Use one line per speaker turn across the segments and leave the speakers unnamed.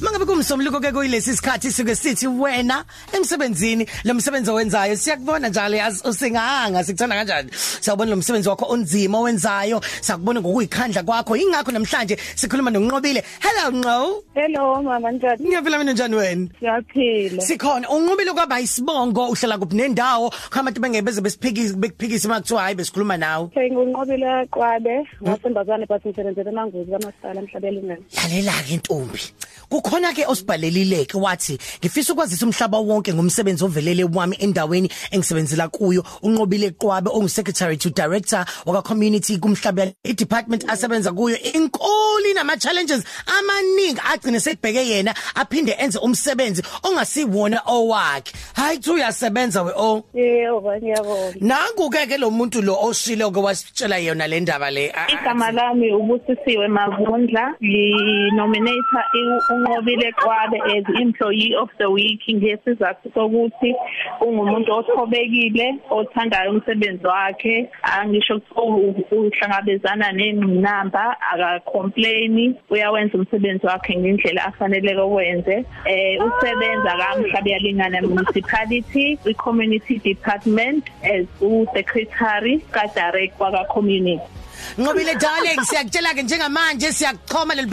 Mangabe kumsomluko ke kuyilesi sikhathi sike sithi wena emsebenzini lo msebenzi owenzayo siyakubona njalo yazi usinganga sikuthanda kanjani? Siyabona lo msebenzi wakho onzima owenzayo sakubona ngokuyikhandla kwakho. Ingakho namhlanje sikhuluma noNqobile hello Nqo
Hello mama njani?
Ngiyaphila mina njani wena?
Siyaphila.
Sikhona. Unqobile kwaba isibongo uhlala kuphi nendawo? Khona abantu bengebeze besiphikisi bekuphikisa makuthiwa hayi besikhuluma nawe.
Nginqobile kwabe ngasembazane but ngisebenzela emanguzi kamasipala emhlabelingane.
lalela ke intombi kukhona ke osibhalelile ke wathi ngifisa ukwazisa umhlaba wonke ngomsebenzi ovelele wami endaweni engisebenzela kuyo unqobile qwabe ongu-secretary to director waka community kumhlaba i-department asebenza kuyo. Inkoli nama challenges amaningi agcine sekubheke yena aphinde enze umsebenzi ongasiwona owakhe. Hayi kuthi uyasebenza we oh.
Yebo ngiyabonga.
nangu ke ke lo muntu lo oshilo ke wasitshela yona le ndaba le. Ah, ah,
Igama lami ubusisiwe Mavundla nginominator unqobile kwabe as employee of the week ngesizathu sokuthi ungumuntu othobekile othandayo umsebenzi wakhe. Angisho uhlangabezana nengqinamba aka complain uyawenza umsebenzi wakhe ngendlela afanele ukwenze eh usebenza kamhlabe yalingana municipality i community department as u secretary ka director ka community
Nqobile darling siyakutshela ke njengamanje siyakuchoma leli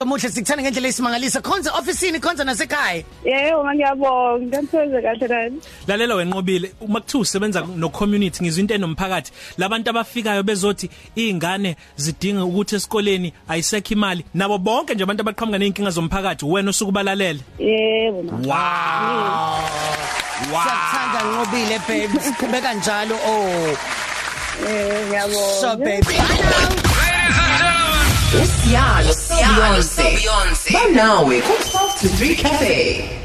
omuhle sikuthanda ngendlela esimangalisa. Khonza officeini khonza nasekhaya.
Yebo ngiyabonga. Ngiyathokoza kahle nani
lalela wenqobile uma kuthiwa usebenza no community ngizwe into enomphakathi. Labantu abafikayo bezothi izingane zidinga ukuthi esikoleni ayisekho imali. Nabo bonke nje abantu abaqhamuka nezinkinga zomphakathi wena osukubalalele
Yebo mama
wow. Wow.
Siyakuthanda Nqobile babe siqhubeka njalo oh.
Eh ngiyabonga.
So baby.
Usiyalo Beyonce. Banawe ku 12 to 3 cafe.